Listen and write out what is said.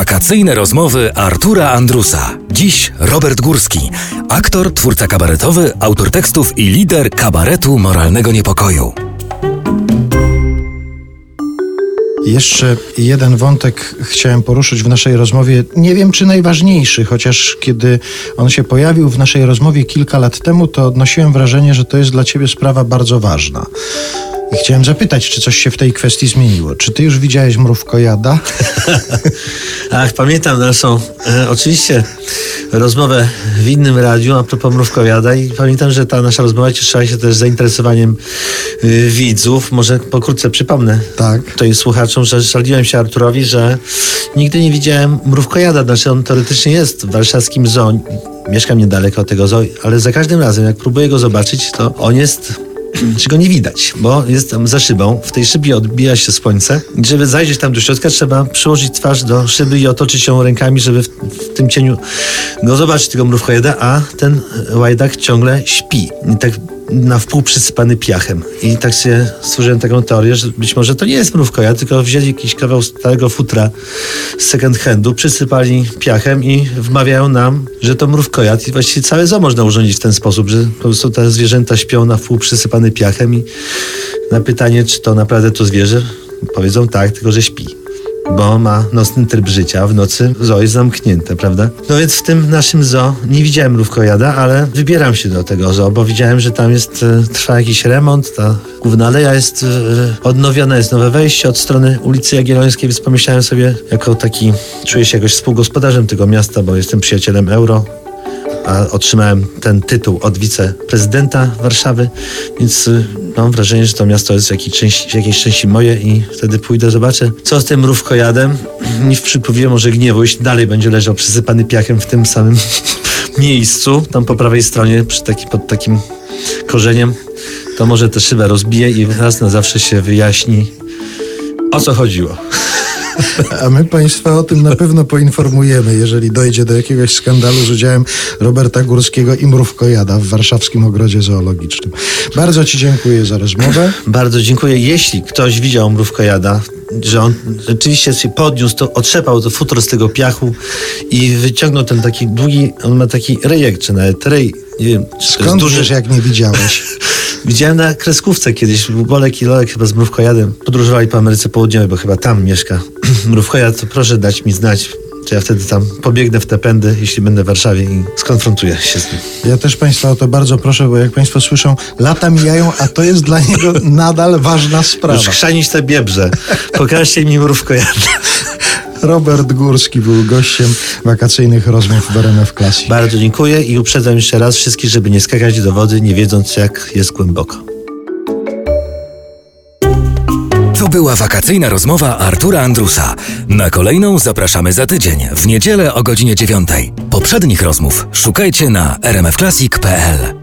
Wakacyjne rozmowy Artura Andrusa. Dziś Robert Górski, aktor, twórca kabaretowy, autor tekstów i lider kabaretu moralnego niepokoju. Jeszcze jeden wątek chciałem poruszyć w naszej rozmowie. Nie wiem, czy najważniejszy, chociaż kiedy on się pojawił w naszej rozmowie kilka lat temu, to odnosiłem wrażenie, że to jest dla ciebie sprawa bardzo ważna. I chciałem zapytać, czy coś się w tej kwestii zmieniło. Czy ty już widziałeś mrówkojada? Ach, pamiętam naszą, e, oczywiście, rozmowę w innym radiu a propos mrówkowiada i pamiętam, że ta nasza rozmowa cieszyła się też zainteresowaniem y, widzów. Może pokrótce przypomnę Tak. tutaj słuchaczom, że żaliłem się Arturowi, że nigdy nie widziałem mrówkojada. Znaczy on teoretycznie jest w warszawskim zoo. Mieszkam niedaleko od tego zoo, ale za każdym razem, jak próbuję go zobaczyć, to on jest czy go nie widać, bo jest tam za szybą. W tej szybie odbija się słońce. Żeby zajrzeć tam do środka, trzeba przyłożyć twarz do szyby i otoczyć ją rękami, żeby w, w tym cieniu go zobaczyć, tego mrówkojeda, a ten łajdak ciągle śpi. I tak na wpół przysypany piachem. I tak się stworzyłem taką teorię, że być może to nie jest mrówkojad, tylko wzięli jakiś kawał starego futra z second handu, przysypali piachem i wmawiają nam, że to mrówkojad i właściwie całe zoo można urządzić w ten sposób, że po prostu te zwierzęta śpią na wpół przysypane piachem i na pytanie, czy to naprawdę to zwierzę, powiedzą tak, tylko że śpi bo ma nocny tryb życia, w nocy zoo jest zamknięte, prawda? No więc w tym naszym zoo nie widziałem mrówkojada, ale wybieram się do tego zoo, bo widziałem, że tam jest, e, trwa jakiś remont, ta główna aleja jest e, odnowiona, jest nowe wejście od strony ulicy Jagiellońskiej, więc pomyślałem sobie, jako taki, czuję się jakoś współgospodarzem tego miasta, bo jestem przyjacielem euro, a otrzymałem ten tytuł od wiceprezydenta Warszawy, więc y, mam wrażenie, że to miasto jest w jakiejś części, w jakiejś części moje i wtedy pójdę, zobaczę, co z tym mrówkojadem. I w przypływie może gniewu, jeśli dalej będzie leżał przysypany piachem w tym samym miejscu, tam po prawej stronie, przy taki, pod takim korzeniem, to może tę szybę rozbije i raz na zawsze się wyjaśni, o co chodziło. A my Państwa o tym na pewno poinformujemy, jeżeli dojdzie do jakiegoś skandalu z udziałem Roberta Górskiego i mrówkojada w warszawskim ogrodzie zoologicznym. Bardzo Ci dziękuję za rozmowę. Bardzo dziękuję. Jeśli ktoś widział mrówkojada, że on rzeczywiście się podniósł, to otrzepał to futro z tego piachu i wyciągnął ten taki długi, on ma taki rejek, czy nawet rej, nie wiem, Skąd duży. wiesz, jak nie widziałeś? Widziałem na kreskówce kiedyś, Bolek i Lolek chyba z mrówkojadem podróżowali po Ameryce Południowej, bo chyba tam mieszka mrówkojad, to proszę dać mi znać, to ja wtedy tam pobiegnę w te pędy, jeśli będę w Warszawie i skonfrontuję się z nim. Ja też Państwa o to bardzo proszę, bo jak Państwo słyszą, lata mijają, a to jest dla niego nadal ważna sprawa. Już chrzanić te biebrze. Pokażcie mi mrówkojada. Robert Górski był gościem wakacyjnych rozmów w RMF Classic. Bardzo dziękuję i uprzedzam jeszcze raz wszystkich, żeby nie skakać do wody, nie wiedząc jak jest głęboko. To była wakacyjna rozmowa Artura Andrusa. Na kolejną zapraszamy za tydzień, w niedzielę o godzinie 9. Poprzednich rozmów szukajcie na rmfclassic.pl.